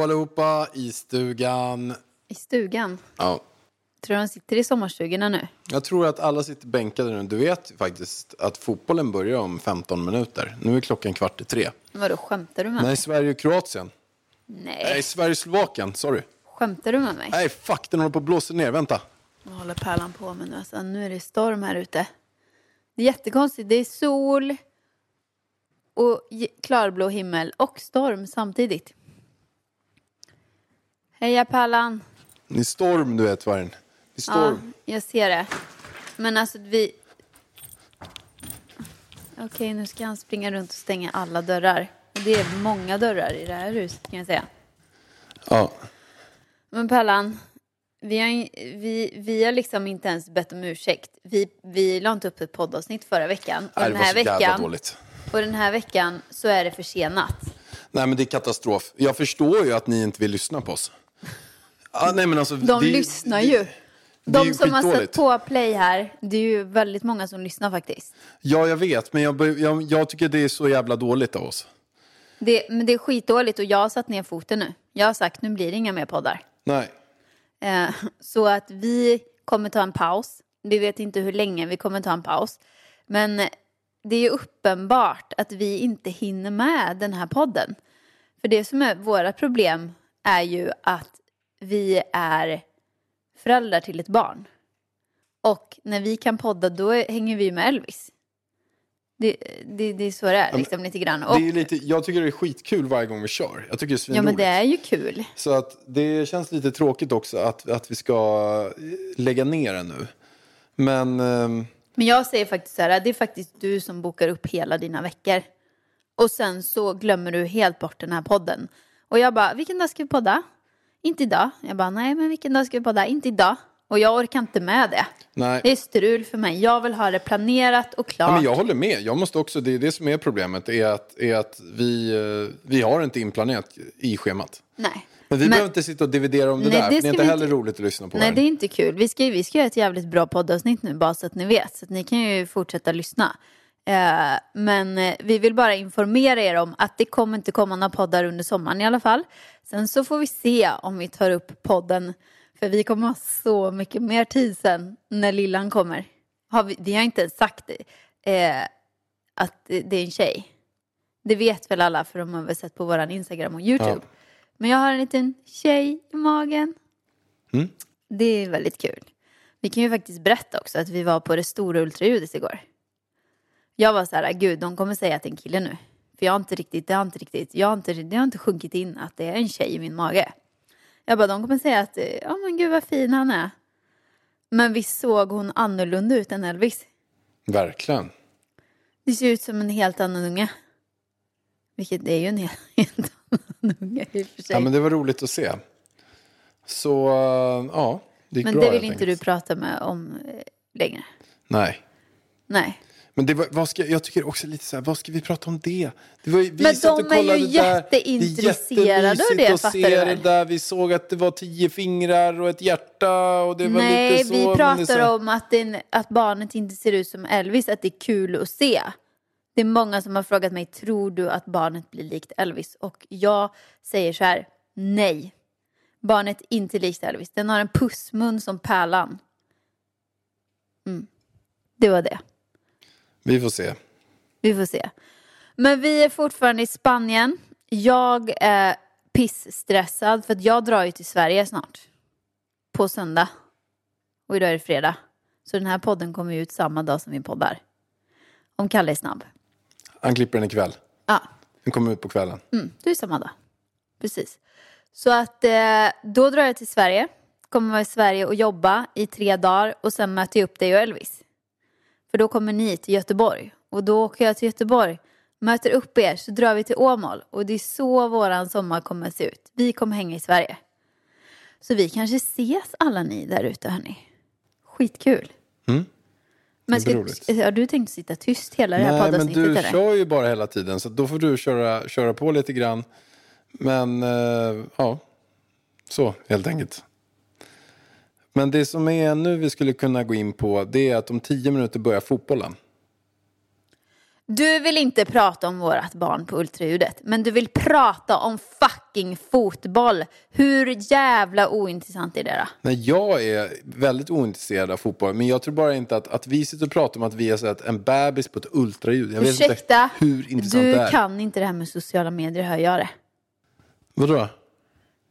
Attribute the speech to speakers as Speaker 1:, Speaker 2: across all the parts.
Speaker 1: Hallå allihopa i stugan.
Speaker 2: I stugan.
Speaker 1: Ja,
Speaker 2: Tror du de sitter i sommarstugorna nu?
Speaker 1: jag tror att alla sitter bänkade nu. Du vet faktiskt att fotbollen börjar om 15 minuter. Nu är klockan kvart i tre.
Speaker 2: Vadå, skämtar du med
Speaker 1: Nej,
Speaker 2: mig?
Speaker 1: Sverige och Kroatien.
Speaker 2: Nej.
Speaker 1: Nej, Sverige och Slovakien. Sorry.
Speaker 2: Skämtar du med mig?
Speaker 1: Nej, fuck, den håller på att blåsa ner. Vänta.
Speaker 2: Vad håller pärlan på med nu? Alltså, nu är det storm här ute. Det är jättekonstigt. Det är sol och klarblå himmel och storm samtidigt. Heja pärlan!
Speaker 1: Det är storm, du vet, Vargen. Det är
Speaker 2: Ja,
Speaker 1: storm.
Speaker 2: jag ser det. Men alltså vi... Okej, nu ska han springa runt och stänga alla dörrar. Det är många dörrar i det här huset kan jag säga.
Speaker 1: Ja.
Speaker 2: Men Pärlan, vi har, vi, vi har liksom inte ens bett om ursäkt. Vi, vi la inte upp ett poddavsnitt förra veckan. Och
Speaker 1: Nej, det
Speaker 2: den
Speaker 1: var
Speaker 2: här
Speaker 1: så jävla
Speaker 2: veckan,
Speaker 1: dåligt.
Speaker 2: och den här veckan så är det försenat.
Speaker 1: Nej, men det är katastrof. Jag förstår ju att ni inte vill lyssna på oss. Ja, nej, men alltså,
Speaker 2: De
Speaker 1: det
Speaker 2: lyssnar ju.
Speaker 1: det
Speaker 2: De
Speaker 1: ju
Speaker 2: som har satt på play här, det är ju väldigt många som lyssnar faktiskt.
Speaker 1: Ja, jag vet, men jag, jag, jag tycker det är så jävla dåligt av oss.
Speaker 2: Det, men det är skitdåligt och jag har satt ner foten nu. Jag har sagt nu blir det inga mer poddar.
Speaker 1: Nej.
Speaker 2: Eh, så att vi kommer ta en paus. Vi vet inte hur länge vi kommer ta en paus. Men det är uppenbart att vi inte hinner med den här podden. För det som är våra problem är ju att vi är föräldrar till ett barn. Och när vi kan podda då hänger vi med Elvis. Det, det, det är så det är liksom lite grann. Och,
Speaker 1: Det är lite, jag tycker det är skitkul varje gång vi kör. Jag tycker det är
Speaker 2: ja men det är ju kul.
Speaker 1: Så att det känns lite tråkigt också att, att vi ska lägga ner den nu. Men ehm,
Speaker 2: Men jag säger faktiskt så här, det är faktiskt du som bokar upp hela dina veckor. Och sen så glömmer du helt bort den här podden. Och jag bara, vilken dag ska vi podda? Inte idag. Jag bara, nej men vilken dag ska vi podda? Inte idag. Och jag orkar inte med det.
Speaker 1: nej.
Speaker 2: Det är strul för mig. Jag vill ha det planerat och klart.
Speaker 1: Ja, men jag håller med. Jag måste också, det är det som är problemet. Är att, är att vi, eh, vi har inte inplanerat i schemat.
Speaker 2: Nej.
Speaker 1: Men vi
Speaker 2: Men-
Speaker 1: behöver inte sitta och dividera om det
Speaker 2: Nej,
Speaker 1: där.
Speaker 2: det
Speaker 1: det är inte heller
Speaker 2: inte-
Speaker 1: roligt att lyssna på.
Speaker 2: Nej,
Speaker 1: här.
Speaker 2: det är inte kul. Vi ska, vi ska göra ett jävligt bra poddavsnitt nu, bara så att ni vet. Så att ni kan ju fortsätta lyssna. Eh, men eh, vi vill bara informera er om att det kommer inte komma några poddar under sommaren i alla fall. Sen så får vi se om vi tar upp podden. För vi kommer ha så mycket mer tid sen när lillan kommer. Har vi, vi har inte ens sagt eh, att det är en tjej. Det vet väl alla för de har väl sett på våran Instagram och YouTube.
Speaker 1: Ja.
Speaker 2: Men jag har en liten tjej i magen.
Speaker 1: Mm.
Speaker 2: Det är väldigt kul. Vi kan ju faktiskt berätta också att vi var på det stora ultraljudet igår. Jag var så här, gud, de kommer säga att det är en kille nu. För jag har inte riktigt, det har inte riktigt, jag har inte, det har inte sjunkit in att det är en tjej i min mage. Jag bara, de kommer säga att, eh, ja men gud vad fin han är. Men visst såg hon annorlunda ut än Elvis?
Speaker 1: Verkligen.
Speaker 2: Det ser ut som en helt annan unge. Vilket det är ju en helt, helt annan unge i och för sig.
Speaker 1: Ja, men det var roligt att se. Så, eh, ja. Det gick
Speaker 2: Men
Speaker 1: bra,
Speaker 2: det vill inte du
Speaker 1: enkelt.
Speaker 2: prata med om eh, längre.
Speaker 1: Nej.
Speaker 2: Nej.
Speaker 1: Men det var, vad ska, jag tycker också lite så här, vad ska vi prata om det? det var, vi
Speaker 2: Men de är ju jätteintresserade av
Speaker 1: Det att se det där. Vi såg att det var tio fingrar och ett hjärta och det var
Speaker 2: Nej,
Speaker 1: lite så.
Speaker 2: vi pratar
Speaker 1: så,
Speaker 2: om att, den, att barnet inte ser ut som Elvis, att det är kul att se. Det är många som har frågat mig, tror du att barnet blir likt Elvis? Och jag säger så här, nej. Barnet är inte likt Elvis. Den har en pussmun som pärlan. Mm. Det var det.
Speaker 1: Vi får se.
Speaker 2: Vi får se. Men vi är fortfarande i Spanien. Jag är pissstressad för att jag drar ju till Sverige snart. På söndag. Och idag är det fredag. Så den här podden kommer ut samma dag som vi poddar. Om Kalle är snabb.
Speaker 1: Han klipper den ikväll.
Speaker 2: Ja,
Speaker 1: Den kommer ut på kvällen.
Speaker 2: mm, det är samma dag. Precis. Så att eh, då drar jag till Sverige. Kommer vara i Sverige och jobba i tre dagar. Och sen möter jag upp dig och Elvis. För då kommer ni till Göteborg. Och då åker jag till Göteborg, möter upp er, så drar vi till Åmål. Och det är så våran sommar kommer att se ut. Vi kommer hänga i Sverige. Så vi kanske ses alla ni där ute, hörni. Skitkul.
Speaker 1: Mm.
Speaker 2: Men ska, har du tänkt sitta tyst hela det här
Speaker 1: Nej, men
Speaker 2: poddavsnittet?
Speaker 1: du
Speaker 2: eller?
Speaker 1: kör ju bara hela tiden så då får du köra, köra på lite grann. Men eh, ja, så helt enkelt. Men det som är nu vi skulle kunna gå in på det är att om tio minuter börjar fotbollen.
Speaker 2: Du vill inte prata om vårat barn på ultraljudet, men du vill prata om fucking fotboll. Hur jävla ointressant är det då?
Speaker 1: Nej, jag är väldigt ointresserad av fotboll, men jag tror bara inte att, att vi sitter och pratar om att vi har sett en bebis på ett ultraljud. Jag vet
Speaker 2: Ursäkta,
Speaker 1: inte hur intressant
Speaker 2: du
Speaker 1: det är.
Speaker 2: kan inte det här med sociala medier, hör jag det.
Speaker 1: Vadå?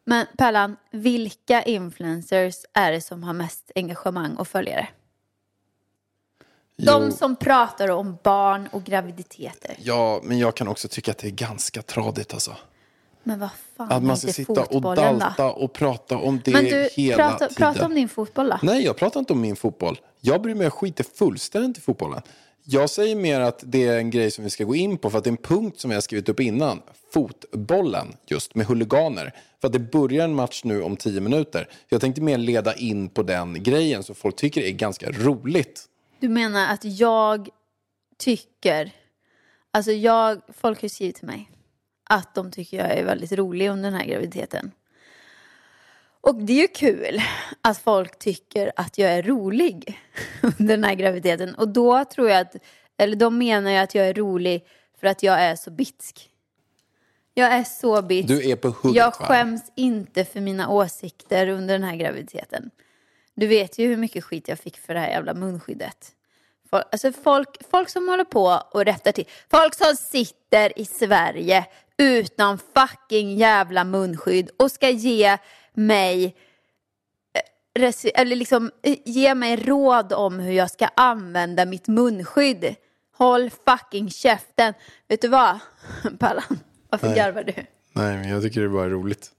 Speaker 2: Men Pärlan, vilka influencers är det som har mest engagemang och följare? De
Speaker 1: Jo.
Speaker 2: som pratar om barn och graviditeter.
Speaker 1: Ja, men jag kan också tycka att det är ganska tradigt alltså.
Speaker 2: Men vad fan
Speaker 1: Att man ska sitta och dalta och prata om det?
Speaker 2: Men du,
Speaker 1: hela
Speaker 2: prata,
Speaker 1: tiden.
Speaker 2: prata om din fotboll då.
Speaker 1: Nej, jag pratar inte om min fotboll. Jag bryr mig, jag skiter fullständigt i fotbollen. Jag säger mer att det är en grej som vi ska gå in på för att det är en punkt som jag skrivit upp innan. Fotbollen, just med huliganer. För att det börjar en match nu om tio minuter. Jag tänkte mer leda in på den grejen så folk tycker det är ganska roligt.
Speaker 2: Du menar att jag tycker, alltså jag, folk har ju skrivit till mig att de tycker jag är väldigt rolig under den här graviditeten. Och det är ju kul att folk tycker att jag är rolig under den här graviditeten. Och då tror jag att, eller de menar ju att jag är rolig för att jag är så bitsk. Jag är så bitsk.
Speaker 1: Du är på hugget,
Speaker 2: Jag
Speaker 1: va?
Speaker 2: skäms inte för mina åsikter under den här graviditeten. Du vet ju hur mycket skit jag fick för det här jävla munskyddet. Folk, alltså folk, folk som håller på och rättar till. Folk som sitter i Sverige utan fucking jävla munskydd och ska ge mig eh, eller liksom eh, ge mig råd om hur jag ska använda mitt munskydd. Håll fucking käften. Vet du vad, Pallan? Varför
Speaker 1: Nej.
Speaker 2: garvar du?
Speaker 1: Nej, men jag tycker det bara är roligt.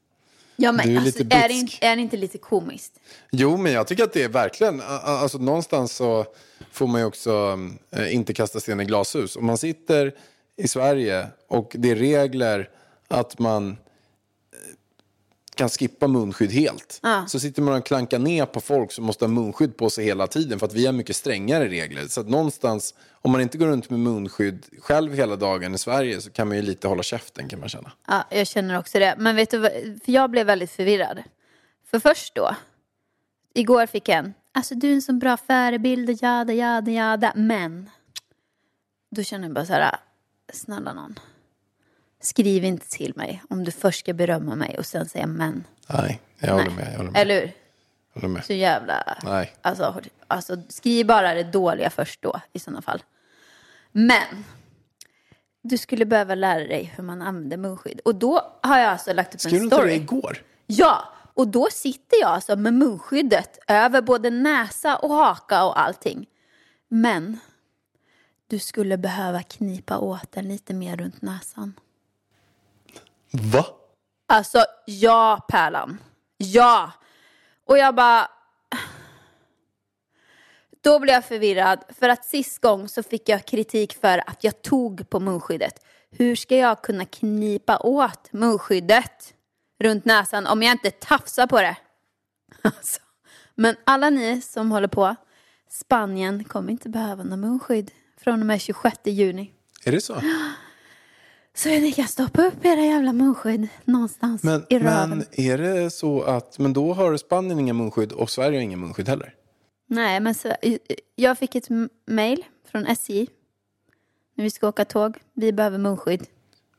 Speaker 2: Ja, men
Speaker 1: Du är
Speaker 2: alltså,
Speaker 1: lite
Speaker 2: är, det inte, är det inte lite komiskt?
Speaker 1: Jo, men jag tycker att det är verkligen, alltså någonstans så får man ju också eh, inte kasta sten i glashus. Om man sitter i Sverige och det är regler att man kan skippa munskydd helt.
Speaker 2: Ja.
Speaker 1: Så sitter man och klankar ner på folk som måste ha munskydd på sig hela tiden för att vi har mycket strängare regler. Så att någonstans, om man inte går runt med munskydd själv hela dagen i Sverige så kan man ju lite hålla käften kan man känna.
Speaker 2: Ja, jag känner också det. Men vet du? För jag blev väldigt förvirrad. För först då, igår fick jag en, alltså du är en sån bra förebild, jada, jada, jada. Men, då känner jag bara så här, snälla någon. Skriv inte till mig om du först ska berömma mig och sen säga men.
Speaker 1: Nej, jag håller
Speaker 2: Nej.
Speaker 1: med. Jag håller med.
Speaker 2: Eller hur?
Speaker 1: Jag håller med.
Speaker 2: Så jävla...
Speaker 1: Nej.
Speaker 2: Alltså, alltså, skriv bara det dåliga först då, i sådana fall. Men, du skulle behöva lära dig hur man använder munskydd. Och då har jag alltså lagt upp
Speaker 1: Skrev du
Speaker 2: en
Speaker 1: inte det
Speaker 2: story.
Speaker 1: igår?
Speaker 2: Ja, och då sitter jag alltså med munskyddet över både näsa och haka och allting. Men, du skulle behöva knipa åt den lite mer runt näsan.
Speaker 1: Va?
Speaker 2: Alltså, ja Pärlan. Ja. Och jag bara... Då blev jag förvirrad för att sist gång så fick jag kritik för att jag tog på munskyddet. Hur ska jag kunna knipa åt munskyddet runt näsan om jag inte tafsar på det? Alltså. Men alla ni som håller på, Spanien kommer inte behöva någon munskydd från och med 26 juni.
Speaker 1: Är det så?
Speaker 2: Så ni kan stoppa upp era jävla munskydd någonstans
Speaker 1: Men,
Speaker 2: i röven.
Speaker 1: men är det så att, men då har Spanien inga munskydd och Sverige har inga munskydd heller?
Speaker 2: Nej, men så, jag fick ett m- mail från SJ. När vi ska åka tåg. Vi behöver munskydd.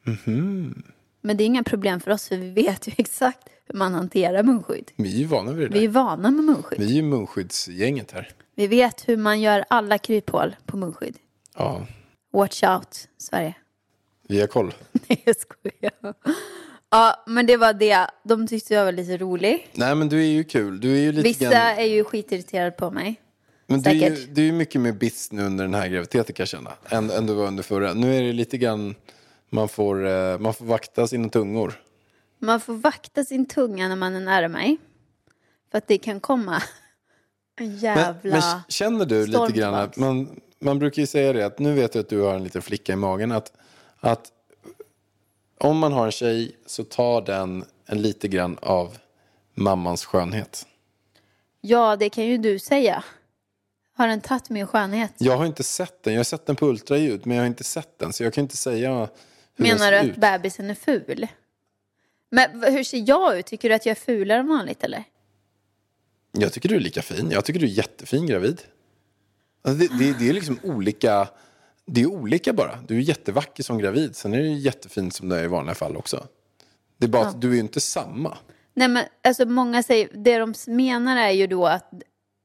Speaker 1: Mhm.
Speaker 2: Men det är inga problem för oss för vi vet ju exakt hur man hanterar munskydd.
Speaker 1: Vi är vana vid det
Speaker 2: Vi
Speaker 1: där.
Speaker 2: är vana med munskydd.
Speaker 1: Vi är munskyddsgänget här.
Speaker 2: Vi vet hur man gör alla kryphål på munskydd.
Speaker 1: Ja,
Speaker 2: Watch out, Sverige.
Speaker 1: Vi har koll.
Speaker 2: Nej, jag skojar. Ja, men det var det. De tyckte jag var lite rolig.
Speaker 1: Nej men du är ju kul. Du är ju lite
Speaker 2: Vissa
Speaker 1: grann...
Speaker 2: är ju skitirriterade på mig.
Speaker 1: Men du är, ju, du är ju mycket mer bits nu under den här graviditeten kan jag känna. Än, än du var under förra. Nu är det lite grann, man får, eh, man får vakta sina tungor.
Speaker 2: Man får vakta sin tunga när man är nära mig. För att det kan komma en
Speaker 1: Men,
Speaker 2: jävla...
Speaker 1: men känner du lite grann att man, man brukar ju säga det att nu vet jag att du har en liten flicka i magen. Att, att om man har en tjej så tar den en lite grann av mammans skönhet.
Speaker 2: Ja, det kan ju du säga. Har den tagit min skönhet?
Speaker 1: Jag har inte sett den. Jag har sett den på ultraljud men jag har inte sett den. Så jag kan inte säga hur
Speaker 2: Menar du att
Speaker 1: ut.
Speaker 2: bebisen är ful? Men hur ser jag ut? Tycker du att jag är fulare än vanligt eller?
Speaker 1: Jag tycker du är lika fin. Jag tycker du är jättefin gravid. Alltså det, det, det är liksom olika. Det är olika bara. Du är jättevacker som gravid. Sen är du jättefin som du är i vanliga fall också. Det är bara att du är ju inte samma.
Speaker 2: Nej men alltså många säger, det de menar är ju då att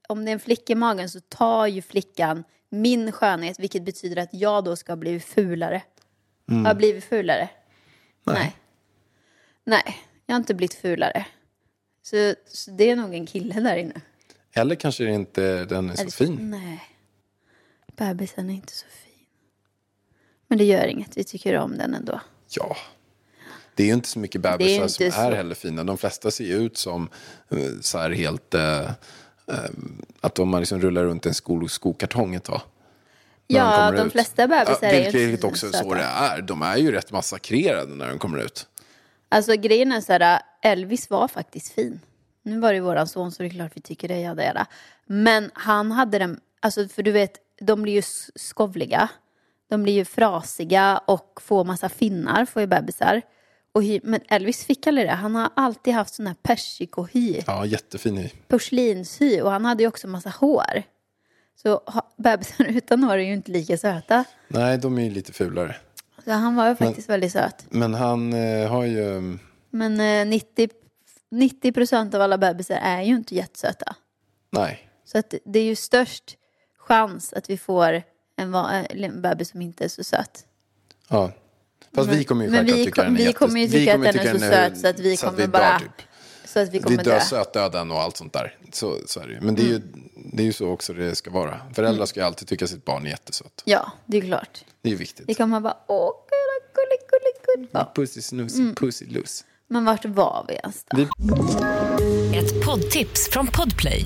Speaker 2: om det är en flicka i magen så tar ju flickan min skönhet vilket betyder att jag då ska bli fulare. Har jag blivit fulare? Nej. Nej, jag har inte blivit fulare. Så, så det är nog en kille där inne.
Speaker 1: Eller kanske inte den är så
Speaker 2: Eller-
Speaker 1: fin.
Speaker 2: Nej. Bebisen är inte så fin. Men det gör inget, vi tycker om den ändå.
Speaker 1: Ja. Det är ju inte så mycket
Speaker 2: är
Speaker 1: bebisar
Speaker 2: inte
Speaker 1: som är
Speaker 2: så.
Speaker 1: heller fina. De flesta ser ju ut som eh, så här helt... Eh, eh, att de man liksom rullar runt en sko, skokartong ett tag.
Speaker 2: Ja, de
Speaker 1: ut.
Speaker 2: flesta bebisar
Speaker 1: ja,
Speaker 2: är ju
Speaker 1: Vilket också är så det är. De är ju rätt massakrerade när de kommer ut.
Speaker 2: Alltså grejen är så här, Elvis var faktiskt fin. Nu var det ju våran son så det är klart vi tycker det, jada, jada. Men han hade den, alltså för du vet, de blir ju skovliga. De blir ju frasiga och får massa finnar, får ju bebisar. Och hy, men Elvis fick aldrig det. Han har alltid haft sån här persikohy,
Speaker 1: Ja, jättefin i.
Speaker 2: porslinshy och han hade ju också massa hår. Så ha, bebisar utan hår är ju inte lika söta.
Speaker 1: Nej, de är ju lite fulare.
Speaker 2: Så han var ju faktiskt väldigt söt.
Speaker 1: Men han eh, har ju...
Speaker 2: Men eh, 90, 90 procent av alla bebisar är ju inte jättesöta.
Speaker 1: Nej.
Speaker 2: Så att det är ju störst chans att vi får en, eller en bebis som inte är så söt.
Speaker 1: Ja. Fast vi kommer ju
Speaker 2: men
Speaker 1: självklart
Speaker 2: vi
Speaker 1: tycka den är
Speaker 2: vi
Speaker 1: jättes-
Speaker 2: kommer ju tycka att den är så söt så att vi
Speaker 1: så
Speaker 2: kommer
Speaker 1: dör,
Speaker 2: bara-
Speaker 1: typ.
Speaker 2: Så att vi
Speaker 1: Vi
Speaker 2: kommer
Speaker 1: dör
Speaker 2: dö.
Speaker 1: sötdöden och allt sånt där. Så, så är det ju. Men det är, ju,
Speaker 2: Mm.
Speaker 1: det är ju så också det ska vara. Föräldrar ska ju alltid tycka sitt barn är jättesött.
Speaker 2: Ja, det är klart.
Speaker 1: Det är ju viktigt.
Speaker 2: Det kan man bara, åh, gulla, gulla. Ja.
Speaker 1: Pussy snus,
Speaker 2: Mm.
Speaker 1: pussy loose.
Speaker 2: Men vart var vi ens då?
Speaker 1: Vi-
Speaker 3: Ett poddtips från Podplay.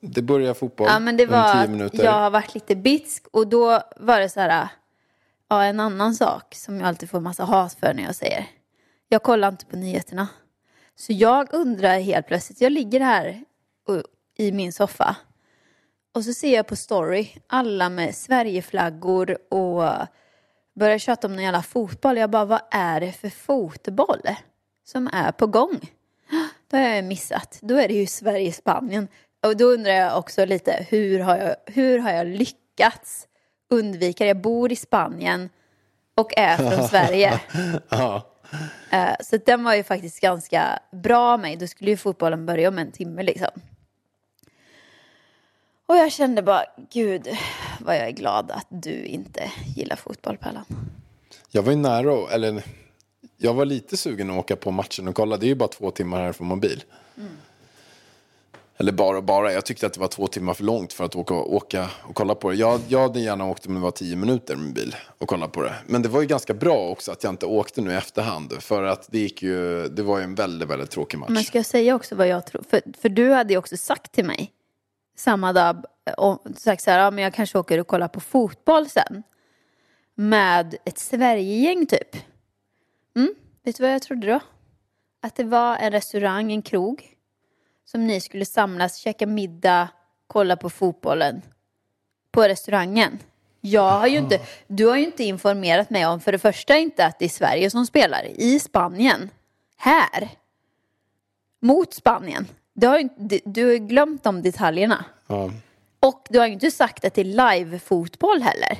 Speaker 1: Det börjar fotboll
Speaker 2: Ja, men det
Speaker 1: om
Speaker 2: var att
Speaker 1: minuter.
Speaker 2: jag har varit lite bitsk och då var det så här, ja en annan sak som jag alltid får massa hat för när jag säger. Jag kollar inte på nyheterna. Så jag undrar helt plötsligt, jag ligger här och, i min soffa och så ser jag på story alla med Sverigeflaggor och börjar tjata om någon jävla fotboll. Jag bara, vad är det för fotboll som är på gång? Då har jag missat. Då är det ju Sverige-Spanien. Och då undrar jag också lite, hur har jag, hur har jag lyckats undvika det? Jag bor i Spanien och är från Sverige.
Speaker 1: Ja.
Speaker 2: Eh, Så den var ju faktiskt ganska bra mig. Då skulle ju fotbollen börja om en timme liksom. Och jag kände bara, gud vad jag är glad att du inte gillar fotboll Pallan.
Speaker 1: Jag var ju nära, eller jag var lite sugen att åka på matchen och kolla. Det är ju bara två timmar här från mobil. Eller bara och bara, jag tyckte att det var två timmar för långt för att åka, åka och kolla på det. Jag, jag hade gärna åkt om det var tio minuter med bil och kolla på det. Men det var ju ganska bra också att jag inte åkte nu i efterhand. För att det gick ju, det var ju en väldigt, väldigt tråkig match.
Speaker 2: Men ska jag säga också vad jag tror? För, för du hade ju också sagt till mig samma dag, eh, och sagt så här, ja men jag kanske åker och kollar på fotboll sen. Med ett Sverigegäng typ. Mm, vet du vad jag trodde då? Att det var en restaurang, en krog. Som ni skulle samlas, käka middag, kolla på fotbollen. På restaurangen. Jag har ju inte, du har ju inte informerat mig om för det första inte att det är Sverige som spelar. I Spanien. Här mot Spanien. Du har, ju du- har glömt de detaljerna.
Speaker 1: Ja.
Speaker 2: Och du har ju inte sagt att det är live-fotboll heller.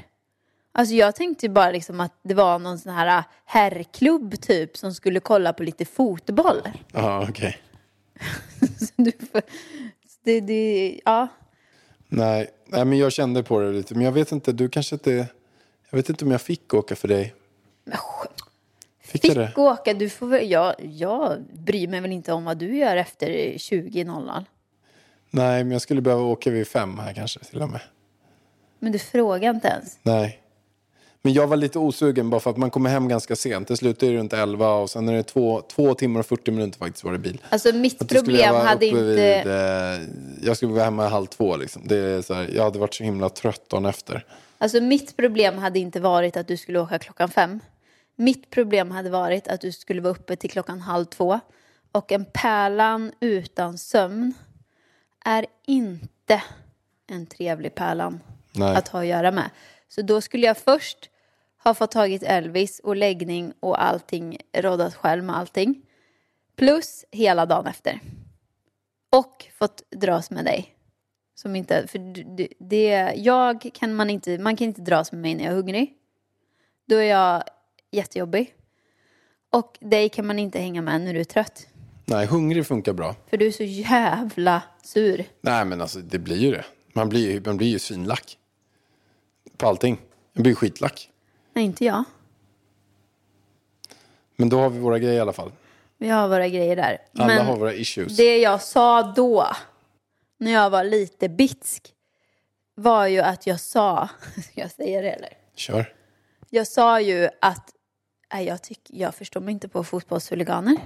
Speaker 2: Alltså jag tänkte bara liksom att det var någon sån här herrklubb typ som skulle kolla på lite fotboll.
Speaker 1: Ja, okej.
Speaker 2: Du får, det, det, ja.
Speaker 1: Nej, nej, men jag kände på det lite. Men jag vet inte, du kanske inte... Jag vet inte om jag fick åka för dig. Fick jag det?
Speaker 2: Fick åka, du får väl, jag, jag bryr mig väl inte om vad du gör efter 20.00.
Speaker 1: Nej, men jag skulle behöva åka vid fem här kanske till och med.
Speaker 2: Men du frågar inte ens.
Speaker 1: Nej. Men jag var lite osugen bara för att man kommer hem ganska sent. Det slutar ju runt 11 och sen är det två, två timmar och 40 minuter faktiskt var det bil.
Speaker 2: Alltså mitt problem hade inte...
Speaker 1: Vid, eh, jag skulle vara hemma halv två liksom. Det är så här, jag hade varit så himla trött dagen efter.
Speaker 2: Alltså mitt problem hade inte varit att du skulle åka klockan fem. Mitt problem hade varit att du skulle vara uppe till klockan halv två. Och en pärlan utan sömn är inte en trevlig pärlan
Speaker 1: Nej.
Speaker 2: att ha att göra med. Så då skulle jag först ha fått tagit Elvis och läggning och allting, råddat själv med allting. Plus hela dagen efter. Och fått dras med dig. Som inte, för det, jag kan man inte, man kan inte dras med mig när jag är hungrig. Då är jag jättejobbig. Och dig kan man inte hänga med när du är trött.
Speaker 1: Nej, hungrig funkar bra.
Speaker 2: För du är så jävla sur.
Speaker 1: Nej, men alltså det blir ju det. Man blir man blir ju svinlack. På allting. Jag blir skitlack.
Speaker 2: Nej, inte jag.
Speaker 1: Men då har vi våra grejer i alla fall.
Speaker 2: Vi har våra grejer där.
Speaker 1: Alla
Speaker 2: Men
Speaker 1: har våra issues.
Speaker 2: det jag sa då, när jag var lite bitsk, var ju att jag sa, ska jag säga det eller?
Speaker 1: Kör.
Speaker 2: Jag sa ju att nej, jag, tyck, jag förstår mig inte på fotbollshuliganer.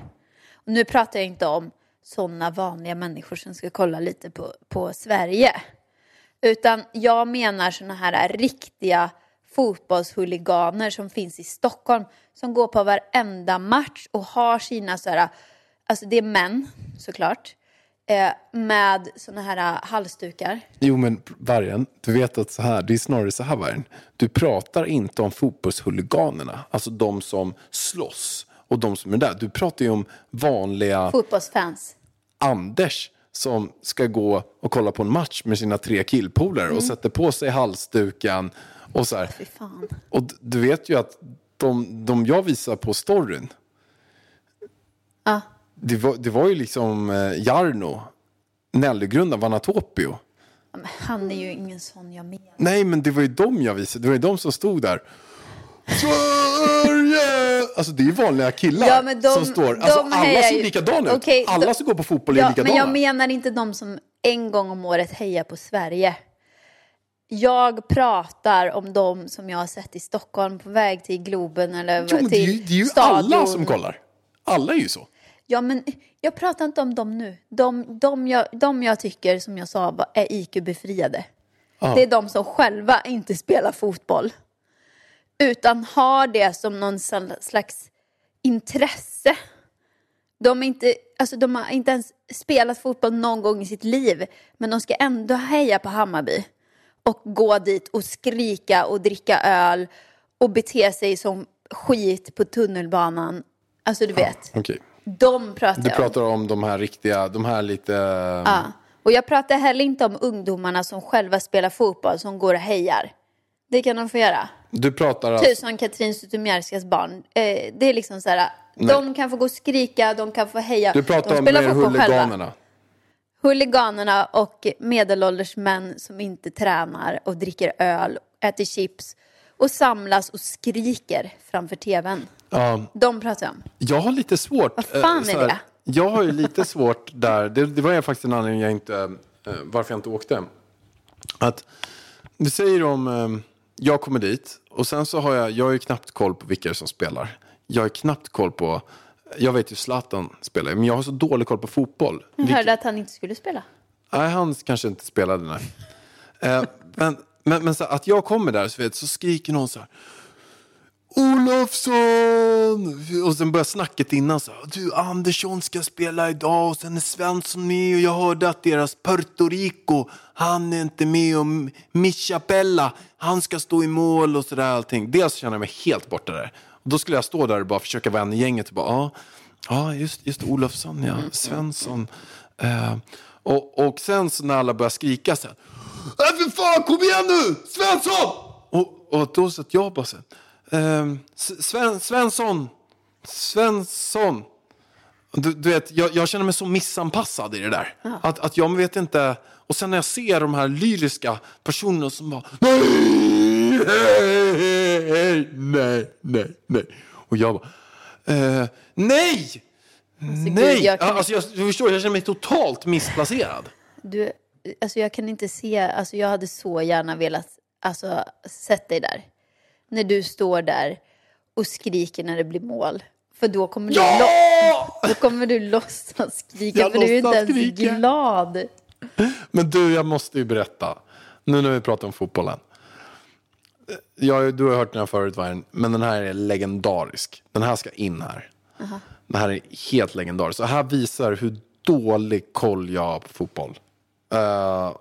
Speaker 2: Och nu pratar jag inte om sådana vanliga människor som ska kolla lite på, på Sverige. Utan jag menar sådana här riktiga fotbollshuliganer som finns i Stockholm. Som går på varenda match och har sina så här, alltså det är män såklart. Eh, med sådana här halsdukar.
Speaker 1: Jo, men Vargen, du vet att så här, det är snarare så här Vargen. Du pratar inte om fotbollshuliganerna, alltså de som slåss och de som är där. Du pratar ju om vanliga
Speaker 2: Fotbollsfans.
Speaker 1: Anders som ska gå och kolla på en match med sina tre killpolare och sätter på sig halsduken och så här. Och du vet ju att de, de jag visar på storyn,
Speaker 2: Ja.
Speaker 1: det var, det var ju liksom eh, Jarno, Nellygrundan, Vanatopio.
Speaker 2: Men han är ju ingen sån jag menar.
Speaker 1: Nej, men det var ju de jag visade. Det var ju de som stod där. Sverige! Alltså det är ju vanliga killar
Speaker 2: Ja, de-
Speaker 1: som står. Alltså
Speaker 2: de
Speaker 1: alla ser
Speaker 2: ju-
Speaker 1: likadana ut. Alla
Speaker 2: de-
Speaker 1: som går på fotboll är
Speaker 2: Ja,
Speaker 1: likadana.
Speaker 2: men jag menar inte de som en gång om året hejar på Sverige. Jag pratar om de som jag har sett i Stockholm på väg till Globen eller
Speaker 1: Jo, men det är ju,
Speaker 2: till
Speaker 1: det är ju alla som kollar. Alla är ju så.
Speaker 2: Ja, men jag pratar inte om dem nu. De, de, jag, de jag tycker, som jag sa, är IQ-befriade. Det är de som själva inte spelar fotboll. Utan har det som någon slags intresse. De, är inte, alltså de har inte ens spelat fotboll någon gång i sitt liv. Men de ska ändå heja på Hammarby. Och gå dit och skrika och dricka öl. Och bete sig som skit på tunnelbanan. Alltså du vet.
Speaker 1: Okej.
Speaker 2: De pratar
Speaker 1: Du
Speaker 2: jag om.
Speaker 1: pratar om de här riktiga, de här lite...
Speaker 2: Ja. Och jag pratar heller inte om ungdomarna som själva spelar fotboll som går och hejar. Det kan de få göra.
Speaker 1: Du pratar alltså...
Speaker 2: Som Katrin Zytomierskas barn. Eh, det är liksom så här. De kan få gå och skrika, de kan få heja.
Speaker 1: Du pratar
Speaker 2: de
Speaker 1: om mer
Speaker 2: fotboll själva.
Speaker 1: Huliganerna.
Speaker 2: Och medelålders män som inte tränar och dricker öl, äter chips och samlas och skriker framför tvn.
Speaker 1: Ja,
Speaker 2: De pratar jag om.
Speaker 1: jag har lite svårt.
Speaker 2: Vad fan
Speaker 1: eh,
Speaker 2: är det?
Speaker 1: Jag har ju lite svårt där. Det, det var faktiskt en anledning jag inte, eh, varför jag inte åkte. Att du säger om, eh, jag kommer dit och sen så har jag, jag har ju knappt koll på vilka som spelar. Jag har knappt koll på, jag vet ju Zlatan spelar, men jag har så dålig koll på fotboll.
Speaker 2: Jag hörde att han inte skulle spela.
Speaker 1: Nej, han kanske inte spelade, nej. Eh, men men, men så att jag kommer där så, vet, så skriker någon så här. Olofsson! Och sen börjar snacket innan så här. Du, Andersson ska spela idag och sen är Svensson med och jag hörde att deras Puerto Rico, han är inte med och Michapella, han ska stå i mål och sådär allting. Dels känner jag mig helt borta där. Då skulle jag stå där och bara försöka vara en i gänget och bara, ja, ja just, just Olofsson, ja, Svensson. Eh, och, och sen så när alla börjar skrika så här. Äh, för fan, kom igen nu! Svensson! Och, och då satt jag bara så här. S- Sven, Svensson! Svensson! Du, du vet, jag, jag känner mig så missanpassad i det där. Att, att jag vet inte... Och sen när jag ser de här lyriska personerna som bara... Nej! Nej, nej, nej, nej. Och jag bara, eh, nej!
Speaker 2: gud,
Speaker 1: nej!
Speaker 2: jag kan-
Speaker 1: Alltså, jag, du förstår, jag känner mig totalt missplacerad.
Speaker 2: Du, alltså jag kan inte se, alltså jag hade så gärna velat, alltså sett dig där. När du står där och skriker när det blir mål. För då kommer du,
Speaker 1: Ja!
Speaker 2: lo- då kommer du låtsas skrika,
Speaker 1: Jag
Speaker 2: för du är inte ens
Speaker 1: skrika.
Speaker 2: glad.
Speaker 1: Men du, jag måste ju berätta. Nu när vi pratar om fotbollen. Jag, du har hört den här förut, Vargen, men den här är legendarisk. Den här ska in här. Den här är helt legendarisk. Så här visar hur dålig koll jag har på fotboll. Eh,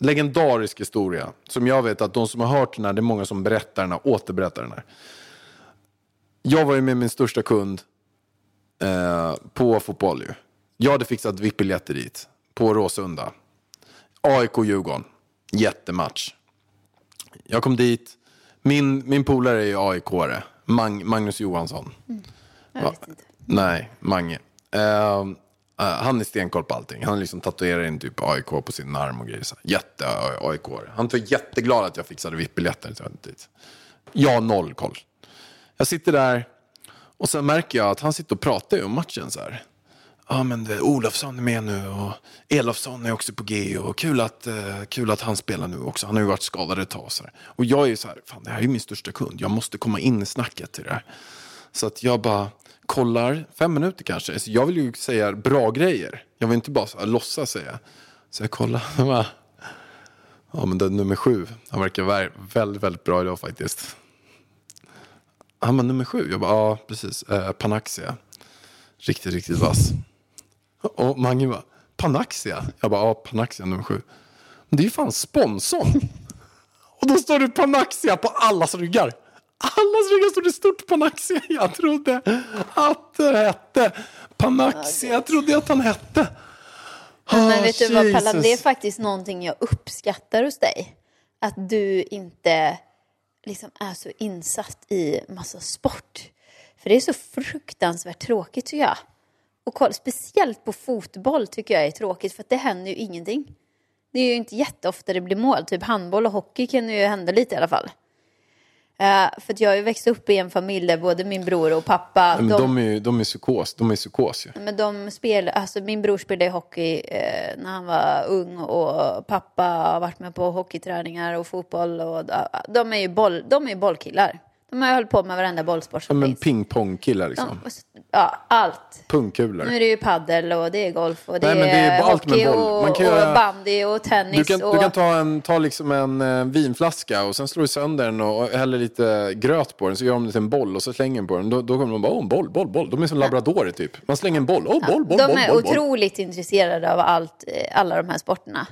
Speaker 1: legendarisk historia. Som jag vet att de som har hört den här, det är många som berättar den här, återberättar den här. Jag var ju med min största kund eh, på fotboll ju. Jag hade fixat VIP-biljetter dit, på Råsunda. AIK-Djurgården. Jättematch. Jag kom dit. Min, min polare är ju AIK-are. Mag, Magnus Johansson. Va? Nej, Mange. Ehm, eh, han är stenkoll på allting. Han liksom tatuerat in typ AIK på sin arm och grejer. Jätte aik -are. Han var jätteglad att jag fixade VIP-biljetter dit. Jag har noll koll. Jag sitter där och sen märker jag att han sitter och pratar om matchen så här. Ja men det, Olofsson är med nu och Elofsson är också på G och kul att, eh, kul att han spelar nu också. Han har ju varit skadad ett tag. Så här. Och jag är ju så här, fan det här är ju min största kund. Jag måste komma in i snacket till det här. Så att jag bara kollar, fem minuter kanske. Så jag vill ju säga bra grejer. Jag vill inte bara så här, låtsas säga. Så jag kollar. bara, Ja men den nummer sju, han verkar väldigt, väldigt bra idag faktiskt. Han var nummer sju? Jag bara, ja precis, eh, Panaxia. Riktigt, riktigt vass. Och Mange bara, Panaxia? Jag bara, ja Panaxia nummer sju. Men det är ju fan sponsorn. Och då står det Panaxia på allas ryggar. Allas ryggar står det stort Panaxia. Jag trodde att det hette Panaxia. Jag trodde att han hette.
Speaker 2: Men
Speaker 1: Ah,
Speaker 2: vet du vad Pallan,
Speaker 1: Jesus.
Speaker 2: det är faktiskt någonting jag uppskattar hos dig. Att du inte liksom är så insatt i massa sport. För det är så fruktansvärt tråkigt tycker jag. Och kolla, speciellt på fotboll tycker jag är tråkigt för det händer ju ingenting. Det är ju inte jätteofta det blir mål. Typ handboll och hockey kan ju hända lite i alla fall. Eh, för jag har ju växt upp i en familj där både min bror och pappa,
Speaker 1: Men
Speaker 2: de,
Speaker 1: de, är ju de är psykos. De är psykos ju.
Speaker 2: men de spel, alltså min bror spelade hockey eh, när han var ung och pappa har varit med på hockeyträningar och fotboll. Och, de är ju boll, de är bollkillar. De har hållit på med varenda bollsport
Speaker 1: Ja,
Speaker 2: som
Speaker 1: men
Speaker 2: finns.
Speaker 1: pingpongkillar liksom.
Speaker 2: De, ja, allt.
Speaker 1: Pungkulor.
Speaker 2: Nu är det ju paddel och det är golf och det,
Speaker 1: Nej, men det är
Speaker 2: hockey
Speaker 1: boll. Man
Speaker 2: och,
Speaker 1: kan göra-
Speaker 2: och bandy och tennis.
Speaker 1: Du kan,
Speaker 2: och,
Speaker 1: du kan ta, en, ta liksom en eh, vinflaska och sen slår du sönder den och häller lite gröt på den så gör de en boll och så slänger den på den. Då, då kommer de bara, åh en boll, boll, boll. De är som labradorer typ. Man slänger en boll, åh boll, boll,
Speaker 2: de
Speaker 1: boll,
Speaker 2: är
Speaker 1: boll, boll.
Speaker 2: otroligt intresserade av allt, eh, alla de här sporterna.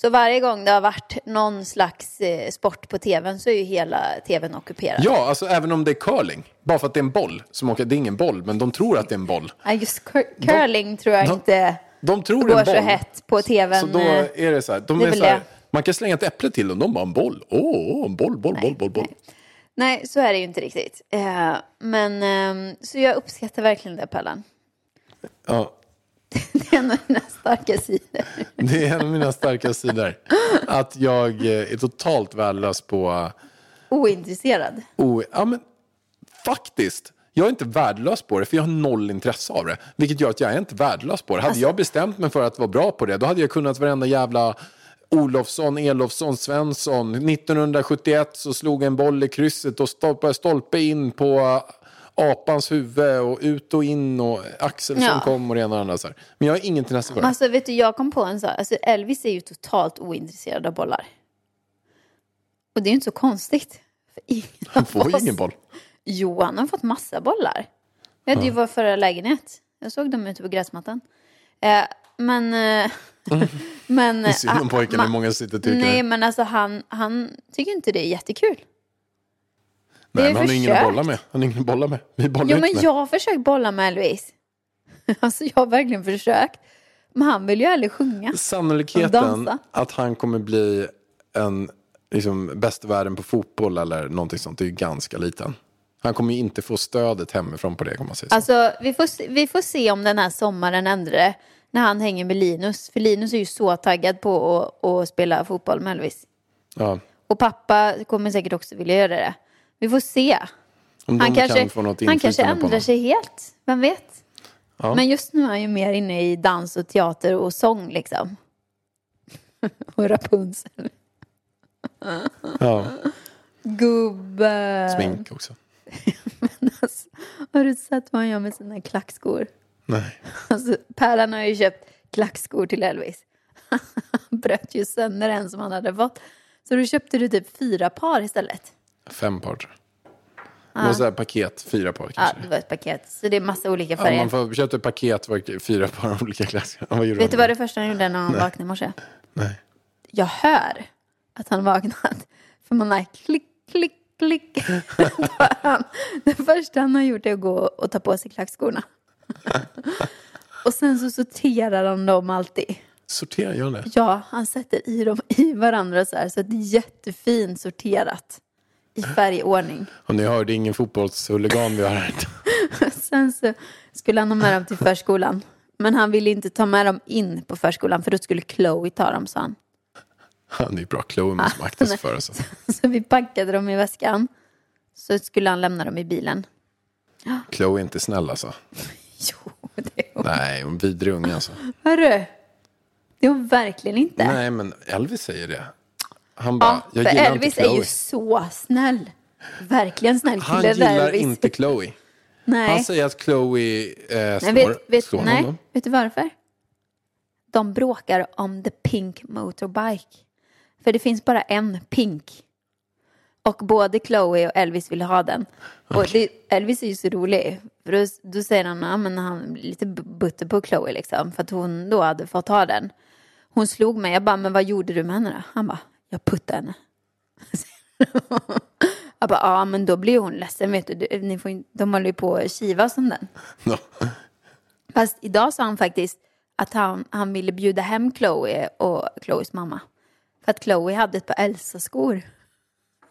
Speaker 2: Så varje gång det har varit någon slags eh, sport på tvn så är ju hela tvn ockuperad.
Speaker 1: Ja, alltså även om det är curling. Bara för att det är en boll som åker. Det är ingen boll, men de tror att det är en boll.
Speaker 2: Ja, just cur- curling tror jag
Speaker 1: de-
Speaker 2: inte
Speaker 1: De tror
Speaker 2: går
Speaker 1: en
Speaker 2: så hett på tvn.
Speaker 1: Så då
Speaker 2: eh,
Speaker 1: är det så här. De
Speaker 2: är
Speaker 1: så här man kan slänga ett äpple till dem. De bara en boll. Åh, åh, en boll, boll, boll, boll, boll.
Speaker 2: Nej, så är det ju inte riktigt. Eh, men ehm, så jag uppskattar verkligen det, Pellan.
Speaker 1: Ja,
Speaker 2: Det är en av mina starka sidor.
Speaker 1: det är en av mina starka sidor. Att jag eh, är totalt värdelös på...
Speaker 2: Ointresserad.
Speaker 1: Oh, ja, men faktiskt. Jag är inte värdelös på det, för jag har noll intresse av det. Vilket gör att jag är inte värdelös på det. Hade jag bestämt mig för att vara bra på det, då hade jag kunnat varenda jävla Olofsson, Elofsson, Svensson. 1971 så slog en boll i krysset och stolpe, stolpe in på apans huvud och ut och in och Axelsson
Speaker 2: Ja.
Speaker 1: kom och det ena och det andra. Så här. Men jag har inget intresse för.
Speaker 2: Alltså, vet du, jag kom på en sak. Alltså, Elvis är ju totalt ointresserad av bollar. Och det är ju inte så konstigt. För ingen
Speaker 1: Han får ju ingen boll.
Speaker 2: Jo, han har fått massa bollar. Jag hade ju vår förra lägenhet. Jag såg dem ute på gräsmattan. Eh, men... Eh, men
Speaker 1: Det är synd om
Speaker 2: ah,
Speaker 1: pojken, hur många sitter tycker
Speaker 2: Nej,
Speaker 1: det.
Speaker 2: men alltså han, han tycker inte det är jättekul.
Speaker 1: Nej, men han har ingen att bolla med. Han har ingen att bolla med. Vi bollar
Speaker 2: Jo,
Speaker 1: inte
Speaker 2: men
Speaker 1: med.
Speaker 2: jag har försökt bolla med Elvis. Alltså jag har verkligen försökt. Men han vill ju aldrig sjunga.
Speaker 1: Sannolikheten att han kommer bli en liksom, bäst i världen på fotboll eller någonting sånt är ju ganska liten. Han kommer ju inte få stödet hemifrån på det kan man säga. så.
Speaker 2: Alltså vi får, se- vi får se om den här sommaren ändrar det. När han hänger med Linus. För Linus är ju så taggad på att, att spela fotboll med Elvis.
Speaker 1: ja.
Speaker 2: Och pappa kommer säkert också vilja göra det. Vi får se.
Speaker 1: Om
Speaker 2: Han kanske,
Speaker 1: kan
Speaker 2: han kanske ändrar sig helt. Vem vet?
Speaker 1: Ja.
Speaker 2: Men just nu är han ju mer inne i dans och teater och sång liksom. och Rapunzel.
Speaker 1: Ja,
Speaker 2: Gubbe.
Speaker 1: smink också.
Speaker 2: Alltså, har du sett vad han gör med sina klackskor?
Speaker 1: Nej.
Speaker 2: Alltså, Pärlan har ju köpt klackskor till Elvis. Han bröt ju sönder en som han hade fått. Så då köpte du typ fyra par istället.
Speaker 1: Fem par tror jag. Det var så här paket, fyra par
Speaker 2: Ja,
Speaker 1: kanske.
Speaker 2: det var ett paket. Så det är massa olika
Speaker 1: Ja,
Speaker 2: färger.
Speaker 1: man får köpa ett paket, var fyra par olika. Ja, vad gjorde
Speaker 2: Vet du vad det första han gjorde när han vaknade i morse?
Speaker 1: Nej.
Speaker 2: Jag hör att han vaknat. För man har klick, klick, klick. Han, det första han har gjort är att gå och ta på sig klackskorna. Och sen så sorterar han dem alltid.
Speaker 1: Sortera, gör det?
Speaker 2: Ja, han sätter i dem i varandra så här. Så att det är jättefint sorterat. I färgordning.
Speaker 1: Och ni hörde ingen fotbollshuligan vi har här.
Speaker 2: Sen så skulle han ha med dem till förskolan. Men han ville inte ta med dem in på förskolan för då skulle Chloe ta dem, sa han.
Speaker 1: Han är ju bra. Chloe måste man akta sig för. Alltså.
Speaker 2: Så vi packade dem i väskan. Så skulle han lämna dem i bilen.
Speaker 1: Chloe är inte snäll alltså.
Speaker 2: Jo, det är hon.
Speaker 1: Nej, hon är en vidrig unge alltså.
Speaker 2: Hörru, det är hon verkligen inte.
Speaker 1: Nej, men Elvis säger det. Han bara,
Speaker 2: ja,
Speaker 1: jag gillar
Speaker 2: Elvis
Speaker 1: inte
Speaker 2: är
Speaker 1: Chloe.
Speaker 2: ju så snäll. Verkligen snäll
Speaker 1: Han
Speaker 2: kille
Speaker 1: gillar
Speaker 2: Elvis.
Speaker 1: inte Chloe.
Speaker 2: Nej.
Speaker 1: Han säger att Chloe eh,
Speaker 2: Nej,
Speaker 1: slår,
Speaker 2: vet, vet,
Speaker 1: slår
Speaker 2: nej,
Speaker 1: honom.
Speaker 2: vet du varför? De bråkar om the pink motorbike. För det finns bara en pink. Och både Chloe och Elvis vill ha den. Och det, Elvis är ju så rolig. För då, då säger han, ja, men han lite butter på Chloe liksom. För att hon då hade fått ha den. Hon slog mig. Jag bara, men vad gjorde du med henne då? Han bara, jag puttade henne. jag bara, ja men då blir hon ledsen vet du. Ni får, in- de håller ju på att kivas om den.
Speaker 1: No.
Speaker 2: Fast idag sa han faktiskt att han, han ville bjuda hem Chloe och Chloes mamma. För att Chloe hade ett par Elsa-skor.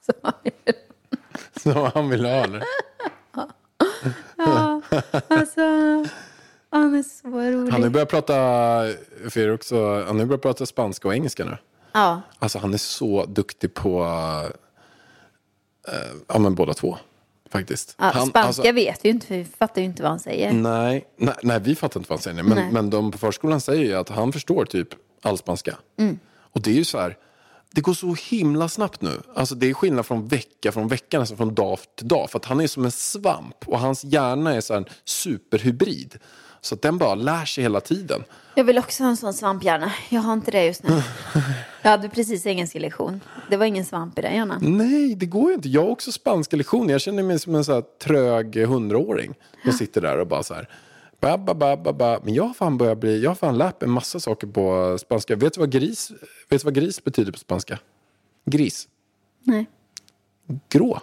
Speaker 2: Så
Speaker 1: han vill ha det.
Speaker 2: ja, alltså, han är så rolig.
Speaker 1: Han har börjat prata, för också, han har börjat prata spanska och engelska nu.
Speaker 2: Ja,
Speaker 1: Alltså han är så duktig på, eh, ja men båda två. Faktiskt.
Speaker 2: ja,
Speaker 1: han,
Speaker 2: spanska
Speaker 1: alltså-
Speaker 2: vet vi ju inte, för vi fattar ju inte vad han säger.
Speaker 1: Nej, nej, nej, vi fattar inte vad han säger. Men,
Speaker 2: Nej.
Speaker 1: men de på förskolan säger ju att han förstår typ all spanska.
Speaker 2: Mm.
Speaker 1: Och det är ju så här, det går så himla snabbt nu. Alltså det är skillnad från vecka från vecka, nästan från dag till dag. För att han är som en svamp och hans hjärna är så här en superhybrid. Så att den bara lär sig hela tiden.
Speaker 2: Jag vill också ha en sån svamphjärna. Jag har inte det just nu. Jag hade precis engelska lektion. Det var ingen svamp i den hjärnan.
Speaker 1: Nej, det går ju inte. Jag har också spanska lektioner. Jag känner mig som en så trög hundraåring. Jag sitter där och bara så här. Ba, ba, ba, ba. Men jag har fan börjat bli, jag har fan lärt mig en massa saker på spanska. Vet du vad gris, vet du vad gris betyder på spanska? Gris.
Speaker 2: Nej.
Speaker 1: Grå.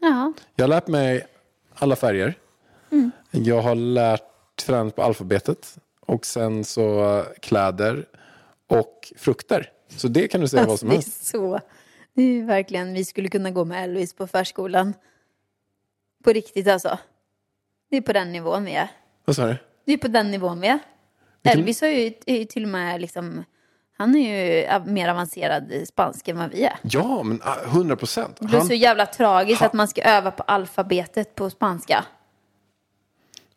Speaker 2: Ja,
Speaker 1: Jag har lärt mig alla färger.
Speaker 2: Mm.
Speaker 1: Jag har lärt tränat på alfabetet. Och sen så kläder och frukter. Så det kan du säga vad
Speaker 2: alltså,
Speaker 1: som
Speaker 2: det är
Speaker 1: helst.
Speaker 2: så. Det är verkligen, vi skulle kunna gå med Elvis på förskolan. På riktigt alltså. Det är på den nivån vi är.
Speaker 1: Vad sa du?
Speaker 2: Det är på den nivån vi är. Elvis har ju, är ju till och med liksom, han är ju mer avancerad i spanska än vad vi är.
Speaker 1: Ja, men ah, 100 procent.
Speaker 2: Det blir så jävla tragiskt
Speaker 1: han-
Speaker 2: att man ska öva på alfabetet på spanska.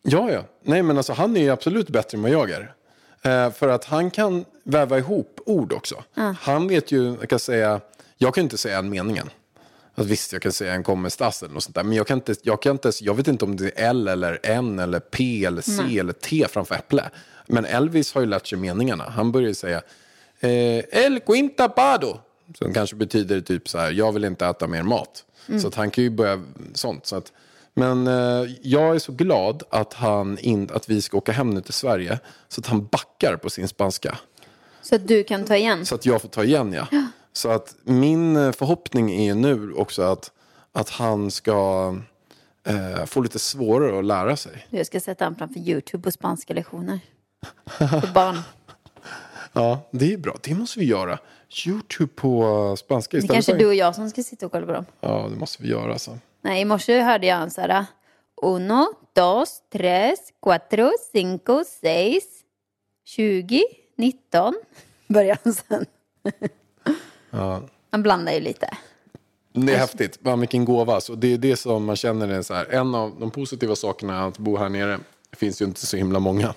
Speaker 1: Ja, ja. Nej, men alltså han är ju absolut bättre än vad jag är. Eh, för att han kan väva ihop ord också. Han vet ju, jag kan säga, jag kan inte säga en meningen. Alltså, visst, jag kan säga en kommestas eller något sånt där. Men jag kan, inte, jag kan inte, jag vet inte om det är L eller N eller P eller C eller T framför äpple. Men Elvis har ju lärt sig meningarna. Han börjar ju säga eh, El quintapado. Som kanske betyder typ så här, jag vill inte äta mer mat. Så att han kan ju börja sånt. Så att, men eh, jag är så glad att, han in, att vi ska åka hem nu till Sverige. Så att han backar på sin spanska.
Speaker 2: Så att du kan ta igen.
Speaker 1: Så att jag får ta igen, ja. Så att min eh, förhoppning är nu också att, att han ska eh, få lite svårare att lära sig.
Speaker 2: Jag ska sätta honom framför YouTube på spanska lektioner. För barn.
Speaker 1: Ja, det är bra. Det måste vi göra. YouTube på eh, spanska
Speaker 2: Det
Speaker 1: istället
Speaker 2: kanske
Speaker 1: för...
Speaker 2: du och jag som ska sitta och kolla på dem.
Speaker 1: Ja, det måste vi göra. Alltså.
Speaker 2: Nej, i morse hörde jag en så här. Uno, dos, tres, cuatro, cinco, seis, tjugo, nitton. Börjar han sen.
Speaker 1: Ja.
Speaker 2: Man blandar ju lite.
Speaker 1: Det är häftigt. Man, vilken gåva. Så det är det som man känner är så här. En av de positiva sakerna att bo här nere. Det finns ju inte så himla många.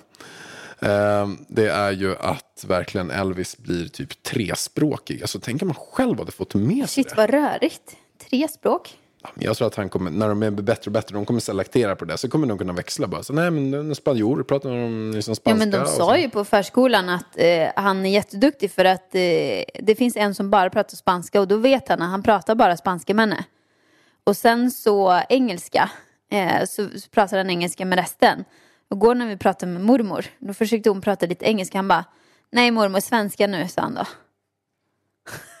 Speaker 1: Eh, det är ju att verkligen Elvis blir typ trespråkig. Alltså tänker man själv hade fått med sig
Speaker 2: Shit
Speaker 1: det.
Speaker 2: vad rörigt. Tre språk.
Speaker 1: Jag tror att han kommer, när de är bättre och bättre, de kommer selektera på det. Så kommer de kunna växla bara. Så nej men en spanjor, pratar de liksom
Speaker 2: Ja,
Speaker 1: spanska.
Speaker 2: men de sa ju på förskolan att eh, han är jätteduktig för att eh, det finns en som bara pratar spanska och då vet han att han pratar bara spanska med henne. Och sen så engelska, eh, så, så pratar han engelska med resten. Och går när vi pratar med mormor, då försökte hon prata lite engelska. Han bara, nej mormor, svenska nu, sa han då.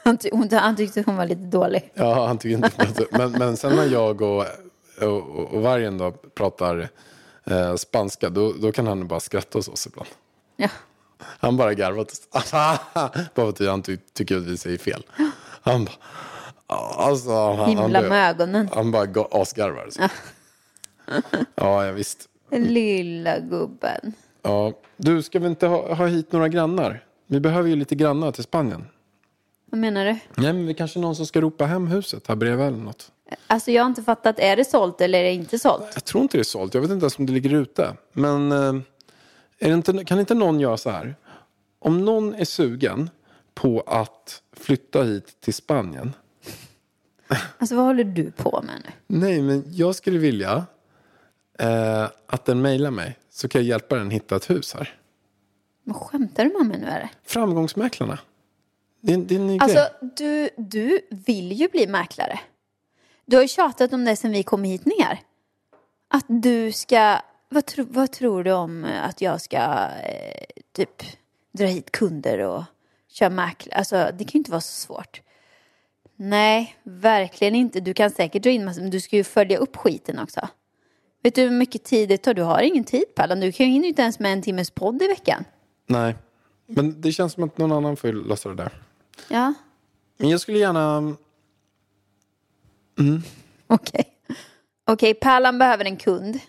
Speaker 2: Han, ty- hon, han tyckte hon var lite dålig.
Speaker 1: Ja, han tycker inte att, men, men sen när jag och, och, och, vargen då pratar eh, spanska, då, då kan han bara skratta hos oss ibland.
Speaker 2: Ja.
Speaker 1: Han bara garvar. bara för att han ty, tycker att vi säger fel. Han bara... Alltså, han, han,
Speaker 2: Himla
Speaker 1: bara-
Speaker 2: med ögonen.
Speaker 1: Han bara ga- asgarvar. Så. Ja, ja, visst.
Speaker 2: Lilla gubben.
Speaker 1: Ja. Du, ska vi inte ha, ha hit några grannar? Vi behöver ju lite grannar till Spanien.
Speaker 2: Vad menar du?
Speaker 1: Nej, men vi kanske någon som ska ropa hem huset här bredvid eller något.
Speaker 2: Alltså jag har inte fattat, är det sålt eller är det inte sålt?
Speaker 1: Jag tror inte det är sålt. Jag vet inte ens om det ligger ute. Men eh, är det inte, kan inte någon göra så här? Om någon är sugen på att flytta hit till Spanien.
Speaker 2: Alltså vad håller du på med nu?
Speaker 1: Nej, men jag skulle vilja eh, att den mejlar mig. Så kan jag hjälpa den hitta ett hus här.
Speaker 2: Vad skämtar du med mig nu är det?
Speaker 1: Framgångsmäklarna. Det är, det är en ny
Speaker 2: Alltså
Speaker 1: grej.
Speaker 2: du, du vill ju bli mäklare. Du har ju tjatat om det sen vi kom hit ner. Att du ska, vad, tro, vad tror du om att jag ska eh, typ dra hit kunder och köra mäklare? Alltså det kan ju inte vara så svårt. Nej, verkligen inte. Du kan säkert dra in massor, men du ska ju följa upp skiten också. Vet du hur mycket tid det tar? Du har ingen tid Pallan. Du kan ju hinner ju inte ens med en timmes podd i veckan.
Speaker 1: Nej, men det känns som att någon annan får lösa det där.
Speaker 2: Ja,
Speaker 1: Men jag skulle gärna...
Speaker 2: Okej. Okej, Pärlan behöver en kund.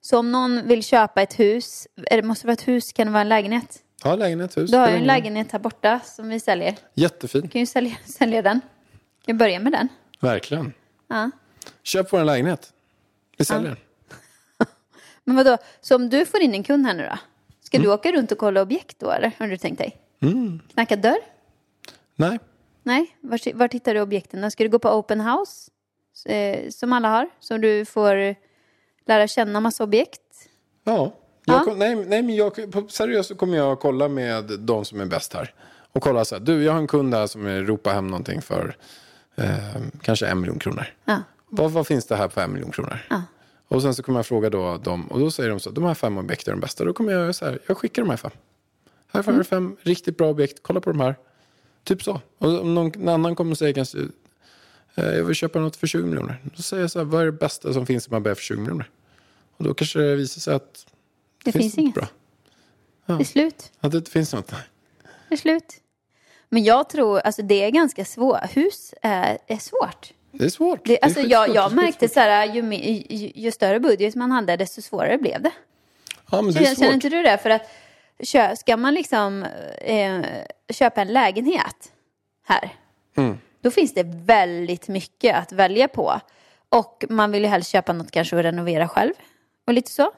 Speaker 2: Så om någon vill köpa ett hus, eller måste det vara ett hus, kan det vara en lägenhet?
Speaker 1: Ja, lägenhet, hus.
Speaker 2: Du har ju en lägenhet här borta som vi säljer.
Speaker 1: Jättefin.
Speaker 2: Du kan ju sälja, sälja den. Kan börja med den.
Speaker 1: Verkligen.
Speaker 2: Ja.
Speaker 1: Köp vår lägenhet. Vi säljer den.
Speaker 2: Men vadå, så om du får in en kund här nu då? Ska du åka runt och kolla objekt då eller? Har du tänkt dig? Mm. Knacka dörr?
Speaker 1: Nej,
Speaker 2: Nej, var, var hittar du objekten? Ska du gå på open house? Eh, som alla har. Så du får lära känna massa objekt.
Speaker 1: Ja.
Speaker 2: Ja.
Speaker 1: kom, nej, nej, men jag, på, seriöst så kommer jag kolla med de som är bäst här. Och kolla så här, du jag har en kund här som vill ropa hem någonting för eh, kanske en miljon kronor.
Speaker 2: Ja.
Speaker 1: Vad, vad finns det här för en miljon kronor?
Speaker 2: Ja.
Speaker 1: Och sen så kommer jag fråga då dem, och då säger de så här, de här fem objekt är de bästa. Då kommer jag så här, jag skickar de här fem. Här får
Speaker 2: Mm.
Speaker 1: fem riktigt bra objekt, kolla på de här. Typ så. Och om någon annan kommer och säger kanske, eh, jag vill köpa något för 20 miljoner. Då säger jag så här, vad är det bästa som finns i Marbella för 20 miljoner? Och då kanske det visar sig att
Speaker 2: Det finns
Speaker 1: något
Speaker 2: inget.
Speaker 1: Bra.
Speaker 2: Det är slut.
Speaker 1: Att det inte finns något.
Speaker 2: Det är slut. Men jag tror, alltså det är ganska svårt. Hus är, är svårt.
Speaker 1: Det är svårt.
Speaker 2: Det,
Speaker 1: är
Speaker 2: alltså jag,
Speaker 1: skitsvårt.
Speaker 2: jag
Speaker 1: Det är
Speaker 2: märkte så här, ju, ju, ju större budget man hade, desto svårare blev det.
Speaker 1: Ja, men det är
Speaker 2: Känner, känner
Speaker 1: svårt.
Speaker 2: inte du det? För att kö, ska man liksom eh, köpa en lägenhet här,
Speaker 1: Mm.
Speaker 2: då finns det väldigt mycket att välja på. Och man vill ju helst köpa något kanske och renovera själv. Och lite så.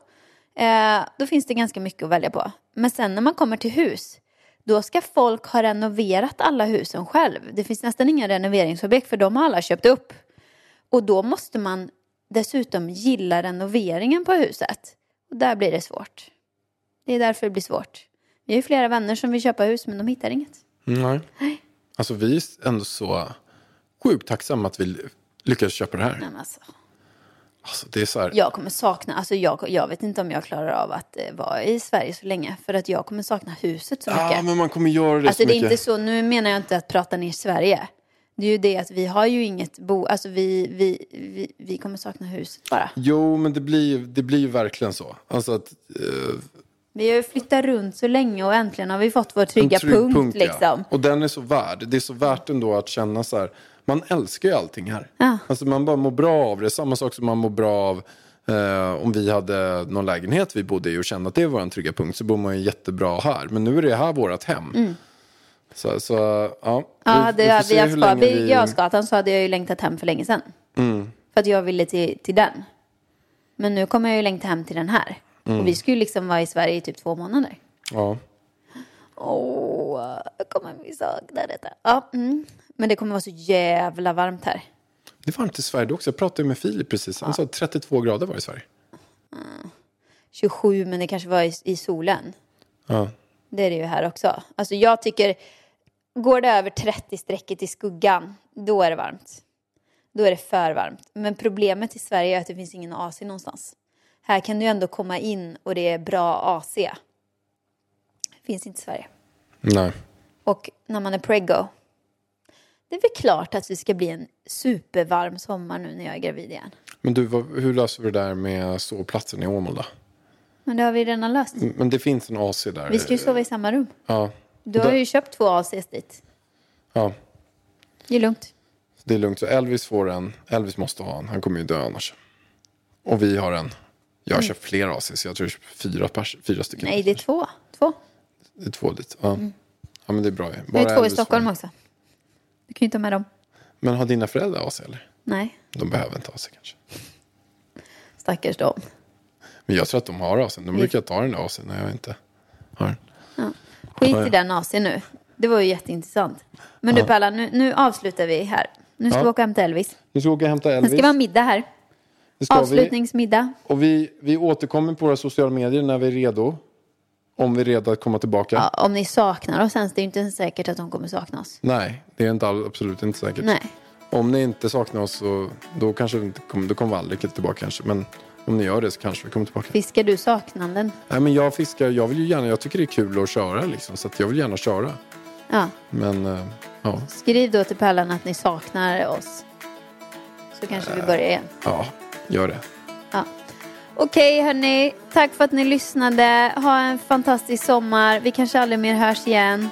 Speaker 2: Eh, då finns det ganska mycket att välja på. Men sen när man kommer till hus, då ska folk ha renoverat alla husen själv. Det finns nästan inga renoveringsobjekt för de har alla köpt upp. Och då måste man dessutom gilla renoveringen på huset. Och där blir det svårt. Det är därför det blir svårt. Vi har ju flera vänner som vill köpa hus men de hittar inget.
Speaker 1: Nej. Alltså vi är ändå så sjukt tacksamma att vi lyckades köpa det här.
Speaker 2: Men alltså,
Speaker 1: Alltså det är så här.
Speaker 2: jag kommer sakna, alltså jag, jag vet inte om jag klarar av att eh, vara i Sverige så länge. För att jag kommer sakna huset så mycket.
Speaker 1: Ja, men man kommer göra det
Speaker 2: alltså
Speaker 1: så
Speaker 2: det är
Speaker 1: mycket.
Speaker 2: inte så, nu menar jag inte att prata ner Sverige. Det är ju det att vi har ju inget bo, alltså vi, vi, vi, vi kommer sakna huset bara.
Speaker 1: Jo, men det blir, det blir ju verkligen så. Alltså att, eh,
Speaker 2: Vi har ju flyttat runt så länge och äntligen har vi fått vår trygga
Speaker 1: trygg
Speaker 2: punkt,
Speaker 1: ja.
Speaker 2: liksom.
Speaker 1: Och den är så värd. Det är så värt ändå att känna så här. Man älskar ju allting här.
Speaker 2: Ja.
Speaker 1: Alltså man bara mår bra av det. Samma sak som man mår bra av eh, om vi hade någon lägenhet vi bodde i och kände att det var en trygga punkt så bor man ju jättebra här. Men nu är det här vårt hem.
Speaker 2: Mm.
Speaker 1: Så, så ja.
Speaker 2: Ja, jag,
Speaker 1: se
Speaker 2: vi haft kvar
Speaker 1: länge
Speaker 2: vi... Gösgatan så hade jag ju längtat hem för länge sedan.
Speaker 1: Mm.
Speaker 2: För att jag ville till, till den. Men nu kommer jag ju längta hem till den här.
Speaker 1: Mm.
Speaker 2: Och vi skulle liksom vara i Sverige i typ två månader.
Speaker 1: Ja.
Speaker 2: Åh, jag kommer vi sakna detta. Ja, mm. Men det kommer vara så jävla varmt här.
Speaker 1: Det är varmt i Sverige också. Jag pratade med Filip precis. Han sa 32 grader var det i Sverige.
Speaker 2: 27, men det kanske var i, i solen.
Speaker 1: Ja.
Speaker 2: Det är det ju här också. Alltså jag tycker, går det över 30 strecket i skuggan, då är det varmt. Då är det för varmt. Men problemet i Sverige är att det finns ingen AC någonstans. Här kan du ändå komma in och det är bra AC. Finns inte i Sverige.
Speaker 1: Nej.
Speaker 2: Och när man är preggo, det är väl klart att det ska bli en supervarm sommar nu när jag är gravid igen.
Speaker 1: Men du, vad, hur löser vi det där med sovplatsen i Åmål då?
Speaker 2: Men det har vi redan löst.
Speaker 1: Men det finns en AC där.
Speaker 2: Vi ska ju sova i samma rum.
Speaker 1: Ja.
Speaker 2: Du har ju köpt två ACs dit.
Speaker 1: Ja,
Speaker 2: Det är lugnt.
Speaker 1: det är lugnt. Så Elvis får en. Elvis måste ha en. Han kommer ju dö annars. Och vi har en. Jag har
Speaker 2: Mm.
Speaker 1: köpt fler AC, så jag tror fyra, pers, fyra stycken.
Speaker 2: Nej, det är två. Två.
Speaker 1: Det är två dit. Ja. ja, men det är bra ju.
Speaker 2: Det är två i Stockholm också. Du kan ju ta med dem.
Speaker 1: Men har dina föräldrar AC eller?
Speaker 2: Nej,
Speaker 1: De behöver inte AC kanske.
Speaker 2: stackars dem.
Speaker 1: Men jag tror att de har AC. De brukar ta den där AC när jag inte har den.
Speaker 2: Skit
Speaker 1: Ja, ja.
Speaker 2: i den AC nu. Det var ju jätteintressant. Men du Palla, nu, nu avslutar vi här. Nu ska
Speaker 1: Ja.
Speaker 2: vi åka och hämta Elvis.
Speaker 1: Nu ska vi åka och hämta Elvis.
Speaker 2: ska vi ha middag här.
Speaker 1: Ska vi.
Speaker 2: Avslutningsmiddag.
Speaker 1: Och vi, vi återkommer på våra sociala medier när vi är redo. Om vi är redo att komma tillbaka.
Speaker 2: Ja, om ni saknar oss ens, det är inte ens säkert att de kommer sakna oss.
Speaker 1: Nej, det är inte all, absolut inte säkert.
Speaker 2: Nej.
Speaker 1: Om ni inte saknar oss så då kanske vi inte kommer, då kommer vi aldrig tillbaka kanske. Men om ni gör det så kanske vi kommer tillbaka.
Speaker 2: Fiskar du saknanden?
Speaker 1: Nej men jag fiskar, jag vill ju gärna, jag tycker det är kul att köra liksom. Så att jag vill gärna köra.
Speaker 2: Ja.
Speaker 1: Men eh, ja,
Speaker 2: Skriv då till Pallan att ni saknar oss. Så kanske vi börjar igen.
Speaker 1: ja, gör det.
Speaker 2: Ja. Okej hörni, tack för att ni lyssnade. Ha en fantastisk sommar. Vi kanske aldrig mer hörs igen.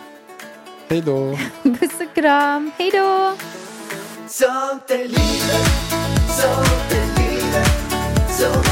Speaker 1: Hej då.
Speaker 2: Puss och kram. Hej då!
Speaker 4: Sånt är livet, sånt är livet Så